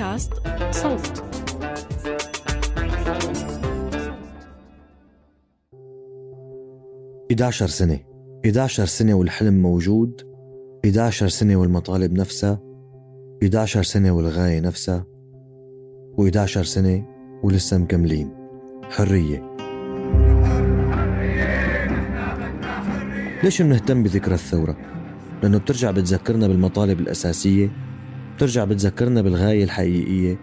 بودكاست صوت. 11 سنة. 11 سنة والحلم موجود. 11 سنة والمطالب نفسها. 11 سنة والغاية نفسها. و11 سنة ولسه مكملين. حرية. ليش بنهتم بذكرى الثورة؟ لأنه بترجع بتذكرنا بالمطالب الأساسية بترجع بتذكرنا بالغاية الحقيقية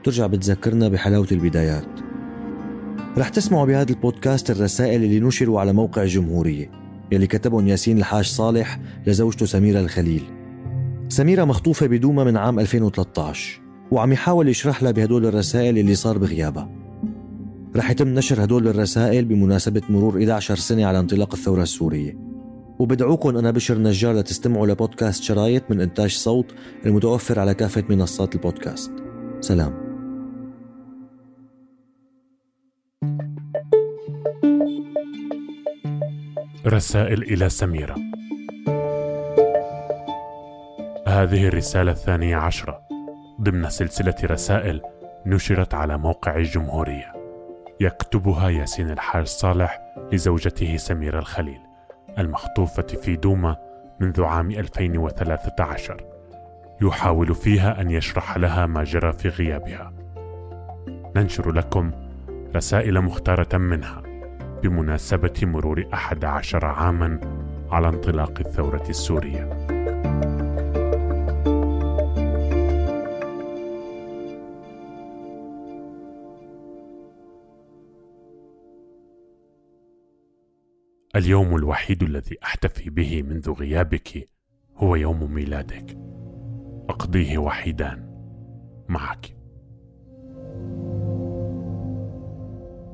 بترجع بتذكرنا بحلاوة البدايات. رح تسمعوا بهذا البودكاست الرسائل اللي نشروا على موقع الجمهورية يلي كتبهم ياسين الحاج صالح لزوجته سميرة الخليل. سميرة مخطوفة بدوما من عام 2013 وعم يحاول يشرح لها بهدول الرسائل اللي صار بغيابها. رح يتم نشر هدول الرسائل بمناسبة مرور 11 سنة على انطلاق الثورة السورية. وبدعوكم أنا بشر نجار لتستمعوا لبودكاست شرايط من إنتاج صوت المتوفر على كافة منصات البودكاست. سلام. رسائل إلى سميرة. هذه الرسالة الثانية عشرة. ضمن سلسلة رسائل نشرت على موقع الجمهورية. يكتبها ياسين الحاج صالح لزوجته سميرة الخليل. المخطوفة في دوما منذ عام 2013 يحاول فيها أن يشرح لها ما جرى في غيابها. ننشر لكم رسائل مختارة منها بمناسبة مرور أحد عشر عاما على انطلاق الثورة السورية. اليوم الوحيد الذي أحتفي به منذ غيابك هو يوم ميلادك. أقضيه وحيدان معك.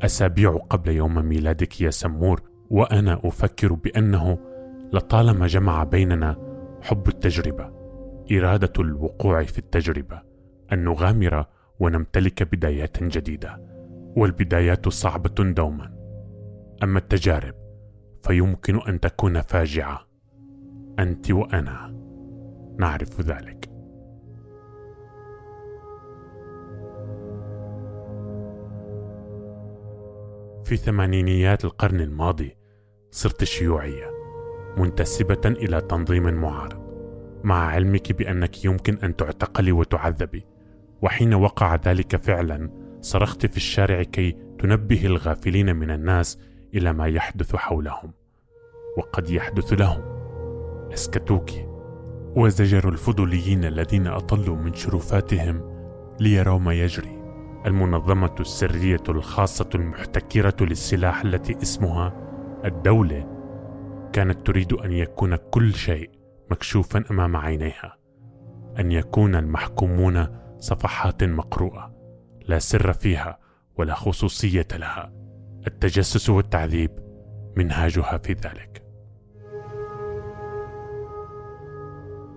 أسابيع قبل يوم ميلادك يا سمور وأنا أفكر بأنه لطالما جمع بيننا حب التجربة إرادة الوقوع في التجربة أن نغامر ونمتلك بدايات جديدة والبدايات صعبة دوما. أما التجارب فيمكن أن تكون فاجعة. أنت وأنا نعرف ذلك. في ثمانينيات القرن الماضي صرت شيوعية منتسبة إلى تنظيم معارض مع علمك بأنك يمكن أن تعتقلي وتعذبي. وحين وقع ذلك فعلا صرخت في الشارع كي تنبه الغافلين من الناس إلى ما يحدث حولهم وقد يحدث لهم. اسكتوك وزجر الفضوليين الذين أطلوا من شرفاتهم ليروا ما يجري. المنظمة السرية الخاصة المحتكرة للسلاح التي اسمها الدولة كانت تريد أن يكون كل شيء مكشوفا أمام عينيها أن يكون المحكومون صفحات مقروءة لا سر فيها ولا خصوصية لها. التجسس والتعذيب منهاجها في ذلك.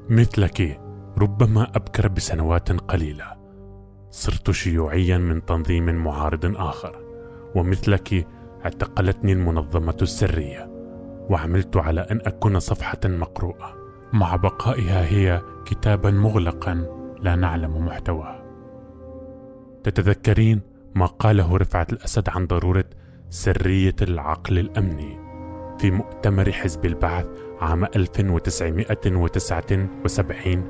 مثلك ربما أبكر بسنوات قليلة. صرت شيوعيا من تنظيم معارض آخر ومثلك اعتقلتني المنظمة السرية وعملت على أن أكون صفحة مقروءة. مع بقائها هي كتابا مغلقا لا نعلم محتواه. تتذكرين ما قاله رفعت الأسد عن ضرورة سرية العقل الأمني في مؤتمر حزب البعث عام 1979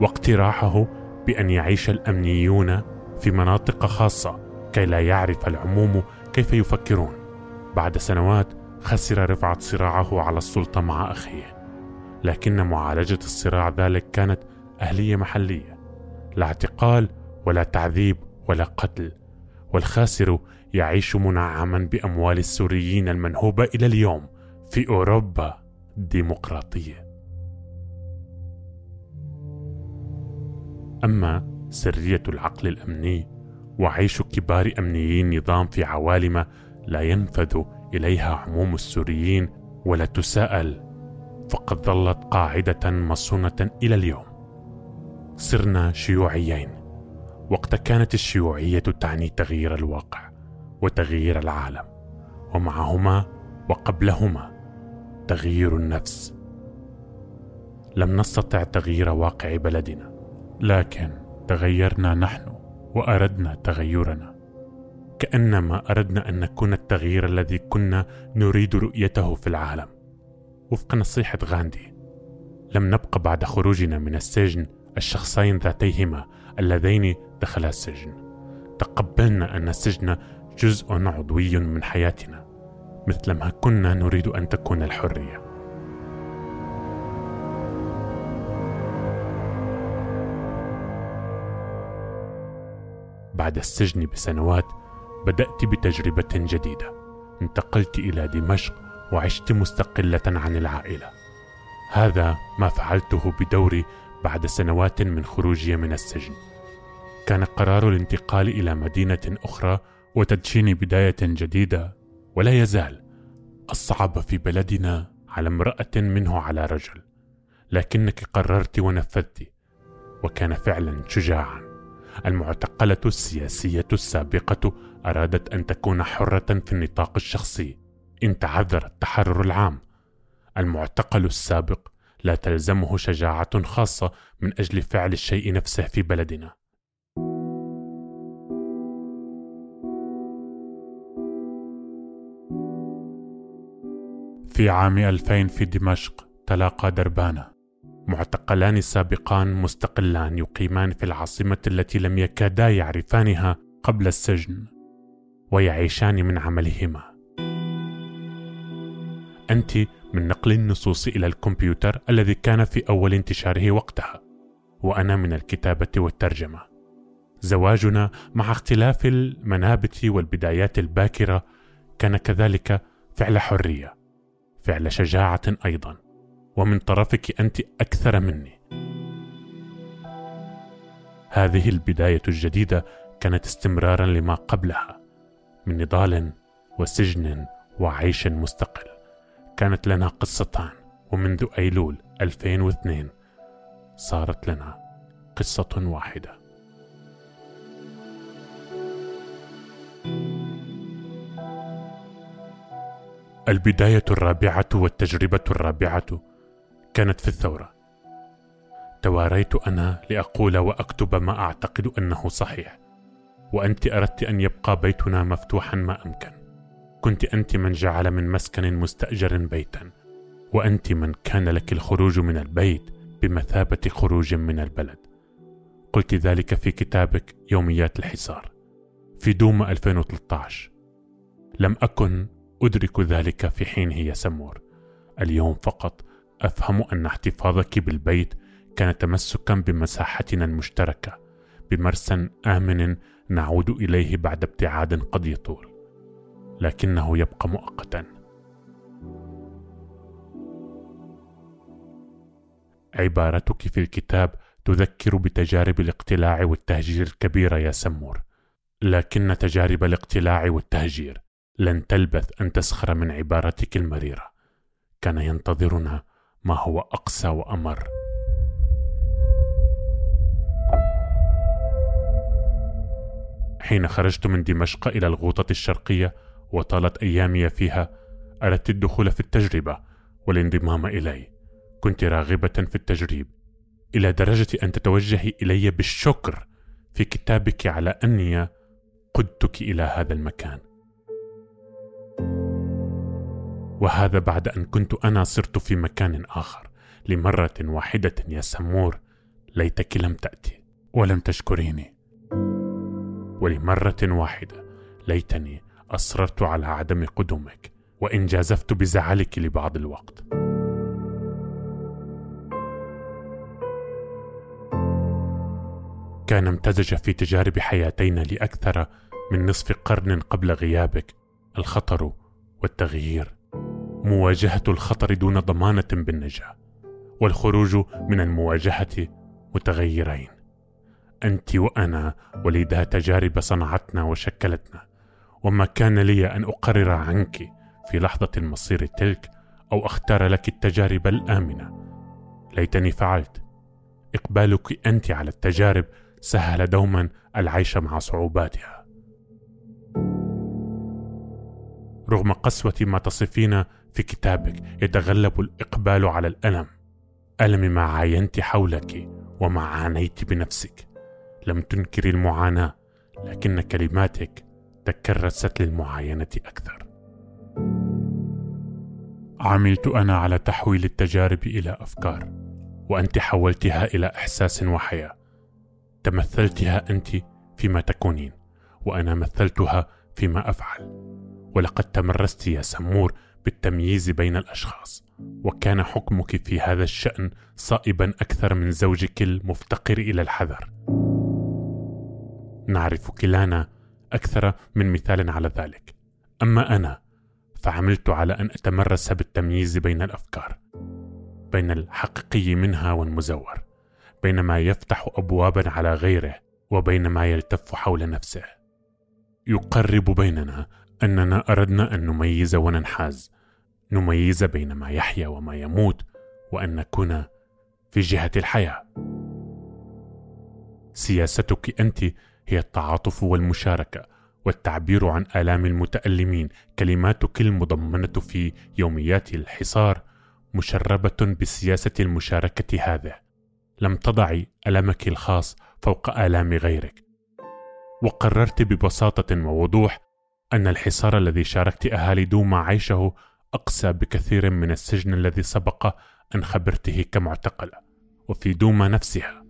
واقتراحه بأن يعيش الأمنيون في مناطق خاصة كي لا يعرف العموم كيف يفكرون. بعد سنوات خسر رفعت صراعه على السلطة مع أخيه لكن معالجة الصراع ذلك كانت أهلية محلية. لا اعتقال ولا تعذيب ولا قتل والخاسر يعيش منعما بأموال السوريين المنهوبة إلى اليوم في أوروبا الديمقراطية. أما سرية العقل الأمني وعيش كبار أمنيي النظام في عوالم لا ينفذ إليها عموم السوريين ولا تساءل فقد ظلت قاعدة مصونة إلى اليوم. صرنا شيوعيين وقت كانت الشيوعية تعني تغيير الواقع. وتغيير العالم ومعهما وقبلهما تغيير النفس. لم نستطع تغيير واقع بلدنا لكن تغيرنا نحن وأردنا تغيرنا. كأنما أردنا أن نكون التغيير الذي كنا نريد رؤيته في العالم. وفق نصيحة غاندي لم نبق بعد خروجنا من السجن الشخصين ذاتيهما اللذين دخلا السجن. تقبلنا أن السجن جزء عضوي من حياتنا مثلما كنا نريد أن تكون الحرية. بعد السجن بسنوات بدأت بتجربة جديدة. انتقلت إلى دمشق وعشت مستقلة عن العائلة. هذا ما فعلته بدوري بعد سنوات من خروجي من السجن. كان قرار الانتقال إلى مدينة أخرى وتدشين بداية جديدة ولا يزال الصعب في بلدنا على امرأة منه على رجل لكنك قررت ونفذت وكان فعلا شجاعا. المعتقلة السياسية السابقة أرادت أن تكون حرة في النطاق الشخصي. إن تعذر التحرر العام. المعتقل السابق لا تلزمه شجاعة خاصة من أجل فعل الشيء نفسه في بلدنا. في عام 2000 في دمشق تلاقى دربانه معتقلان سابقان مستقلان يقيمان في العاصمة التي لم يكادا يعرفانها قبل السجن ويعيشان من عملهما. أنت من نقل النصوص إلى الكمبيوتر الذي كان في أول انتشاره وقتها وأنا من الكتابة والترجمة. زواجنا مع اختلاف المنابت والبدايات الباكرة كان كذلك فعل حرية. فعل شجاعة أيضا ومن طرفك أنت أكثر مني. هذه البداية الجديدة كانت استمرارا لما قبلها من نضال وسجن وعيش مستقل. كانت لنا قصتان ومنذ أيلول 2002 صارت لنا قصة واحدة. البداية الرابعة والتجربة الرابعة كانت في الثورة. تواريت أنا لأقول وأكتب ما أعتقد أنه صحيح وأنت أردت أن يبقى بيتنا مفتوحا ما أمكن. كنت أنت من جعل من مسكن مستأجر بيتا وأنت من كان لك الخروج من البيت بمثابة خروج من البلد. قلت ذلك في كتابك يوميات الحصار في دوم 2013 لم أكن أدرك ذلك في حينه يا سمور. اليوم فقط أفهم أن احتفاظك بالبيت كان تمسكا بمساحتنا المشتركة بمرسى آمن نعود إليه بعد ابتعاد قد يطول لكنه يبقى مؤقتا. عبارتك في الكتاب تذكر بتجارب الاقتلاع والتهجير الكبيره يا سمور لكن تجارب الاقتلاع والتهجير لن تلبث أن تسخر من عبارتك المريرة. كان ينتظرنا ما هو أقسى وأمر. حين خرجت من دمشق إلى الغوطة الشرقية وطالت أيامي فيها أردت الدخول في التجربة والانضمام إلي. كنت راغبة في التجريب إلى درجة أن تتوجهي إلي بالشكر في كتابك على أني قدتك إلى هذا المكان. وهذا بعد أن كنت أنا صرت في مكان آخر. لمرة واحدة يا سمور ليتك لم تأتي ولم تشكريني. ولمرة واحدة ليتني أصررت على عدم قدومك وإن جازفت بزعلك لبعض الوقت. كان امتزج في تجارب حياتينا لأكثر من نصف قرن قبل غيابك الخطر والتغيير. مواجهة الخطر دون ضمانة بالنجاة والخروج من المواجهة متغيرين. أنت وأنا وليدا تجارب صنعتنا وشكلتنا وما كان لي أن أقرر عنك في لحظة المصير تلك أو أختار لك التجارب الآمنة. ليتني فعلت. إقبالك أنت على التجارب سهل دوما العيش مع صعوباتها. رغم قسوة ما تصفين في كتابك يتغلب الإقبال على الألم. ألم ما عاينت حولك وما عانيت بنفسك. لم تنكري المعاناة لكن كلماتك تكرست للمعاينة أكثر. عملت أنا على تحويل التجارب إلى أفكار وأنت حولتها إلى إحساس وحياة. تمثلتها أنت فيما تكونين وأنا مثلتها فيما أفعل. ولقد تمرست يا سمور بالتمييز بين الأشخاص وكان حكمك في هذا الشأن صائبا أكثر من زوجك المفتقر إلى الحذر. نعرف كلانا أكثر من مثال على ذلك. أما أنا فعملت على أن أتمرس بالتمييز بين الأفكار بين الحقيقي منها والمزور بين ما يفتح أبوابا على غيره وبين ما يلتف حول نفسه. يقرب بيننا أننا أردنا أن نميز وننحاز نميز بين ما يحيا وما يموت وأن نكون في جهة الحياة. سياستك أنت هي التعاطف والمشاركة والتعبير عن آلام المتألمين. كلماتك المضمنة في يوميات الحصار مشربة بسياسة المشاركة هذه. لم تضعي ألمك الخاص فوق آلام غيرك. وقررت ببساطة ووضوح أن الحصار الذي شاركت أهالي دوما عيشه أقسى بكثير من السجن الذي سبق أن خبرته كمعتقلة وفي دوما نفسها.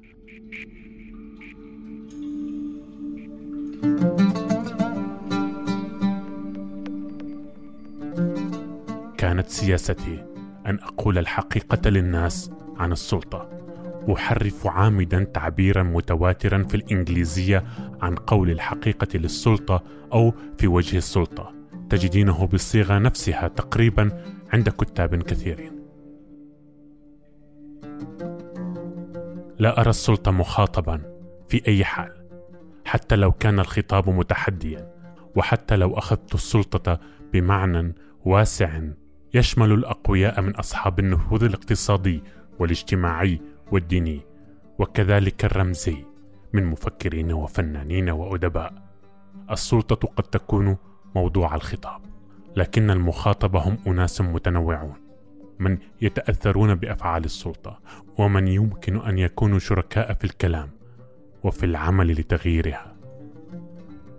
كانت سياستي أن أقول الحقيقة للناس عن السلطة أحرف عامدا تعبيرا متواترا في الإنجليزية عن قول الحقيقة للسلطة أو في وجه السلطة. تجدينه بالصيغة نفسها تقريبا عند كتاب كثيرين لا أرى السلطة مخاطبا في أي حال حتى لو كان الخطاب متحديا وحتى لو أخذت السلطة بمعنى واسع يشمل الأقوياء من أصحاب النفوذ الاقتصادي والاجتماعي والديني وكذلك الرمزي من مفكرين وفنانين وأدباء. السلطة قد تكون موضوع الخطاب لكن المخاطب هم أناس متنوعون من يتأثرون بأفعال السلطة ومن يمكن أن يكونوا شركاء في الكلام وفي العمل لتغييرها.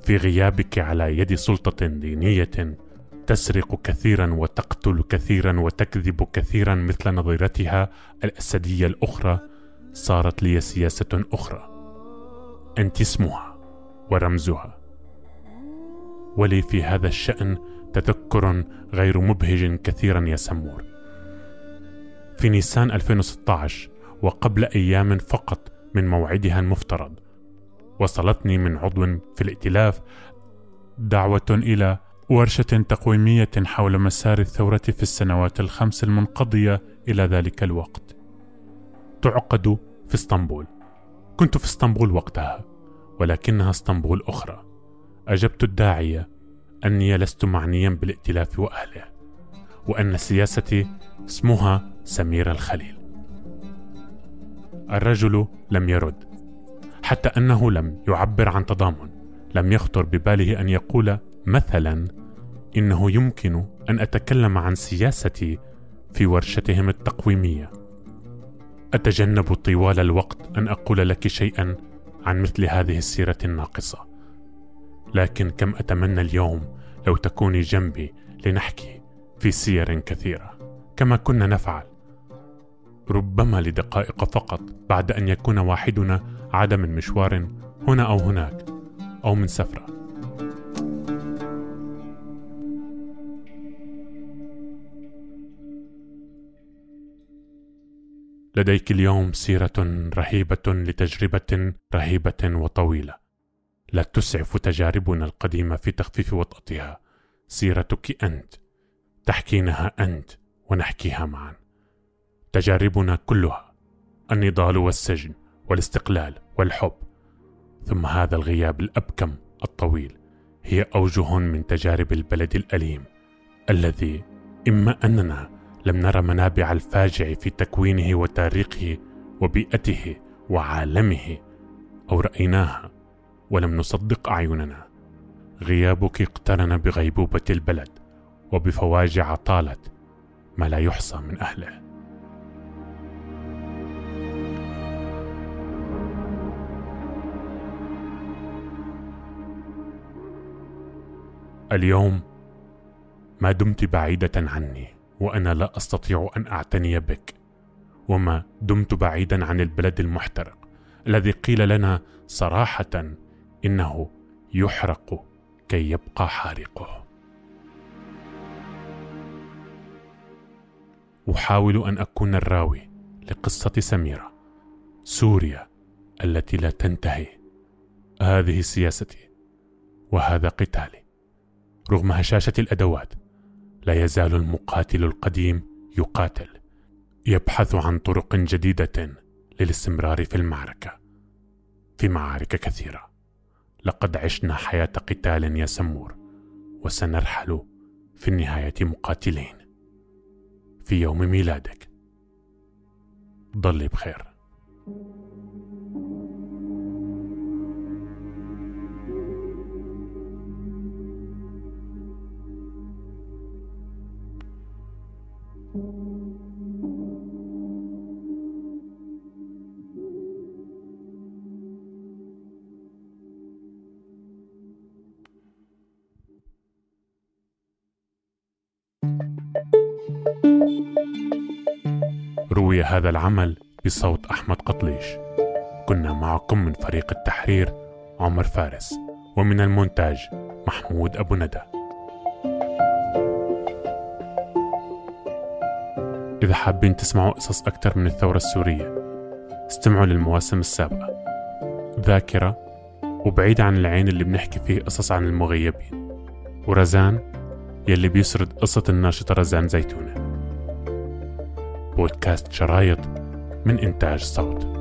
في غيابك على يد سلطة دينية تسرق كثيرا وتقتل كثيرا وتكذب كثيرا مثل نظيرتها الأسدية الأخرى صارت لي سياسة أخرى. أنت اسمها ورمزها. ولي في هذا الشأن تذكر غير مبهج كثيرا يا سمور في نيسان 2016 وقبل أيام فقط من موعدها المفترض وصلتني من عضو في الائتلاف دعوة إلى ورشة تقويمية حول مسار الثورة في السنوات الخمس المنقضية إلى ذلك الوقت. تعقد في إسطنبول. كنت في إسطنبول وقتها، ولكنها إسطنبول أخرى. أجبت الداعية أني لست معنيا بالائتلاف وأهله، وأن سياستي اسمها سمير الخليل. الرجل لم يرد، حتى أنه لم يعبر عن تضامن. لم يخطر بباله أن يقول مثلا إنه يمكن أن أتكلم عن سياستي في ورشتهم التقويمية أتجنب طوال الوقت أن أقول لك شيئا عن مثل هذه السيرة الناقصة لكن كم أتمنى اليوم لو تكوني جنبي لنحكي في سير كثيرة كما كنا نفعل. ربما لدقائق فقط بعد أن يكون واحدنا عاد من مشوار هنا أو هناك أو من سفرة. لديك اليوم سيرة رهيبة لتجربة رهيبة وطويلة. لا تسعف تجاربنا القديمة في تخفيف وطأتها سيرتك أنت تحكينها أنت ونحكيها معا. تجاربنا كلها النضال والسجن والاستقلال والحب. ثم هذا الغياب الأبكم الطويل هي أوجه من تجارب البلد الأليم الذي إما أننا لم نرى منابع الفاجع في تكوينه وتاريخه وبيئته وعالمه أو رأيناها. ولم نصدق أعيننا. غيابك اقترن بغيبوبة البلد وبفواجع طالت ما لا يحصى من أهله. اليوم ما دمت بعيدة عني وأنا لا أستطيع أن أعتني بك وما دمت بعيدا عن البلد المحترق الذي قيل لنا صراحة إنه يحرق كي يبقى حارقه. أحاول أن أكون الراوي لقصة سميرة سوريا التي لا تنتهي. هذه سياستي وهذا قتالي. رغم هشاشة الأدوات لا يزال المقاتل القديم يقاتل. يبحث عن طرق جديدة للاستمرار في المعركة في معارك كثيرة. لقد عشنا حياة قتال يا سمور وسنرحل في النهاية مقاتلين. في يوم ميلادك. ضل بخير. هذا العمل بصوت أحمد قطليش. كنا معكم من فريق التحرير عمر فارس ومن المونتاج محمود أبو ندى. إذا حابين تسمعوا قصص أكثر من الثورة السورية استمعوا للمواسم السابقة. ذاكرة وبعيد عن العين اللي بنحكي فيه قصص عن المغيبين. ورزان يلي بيسرد قصة الناشطة رزان زيتونة. بودكاست شرايط من إنتاج صوت.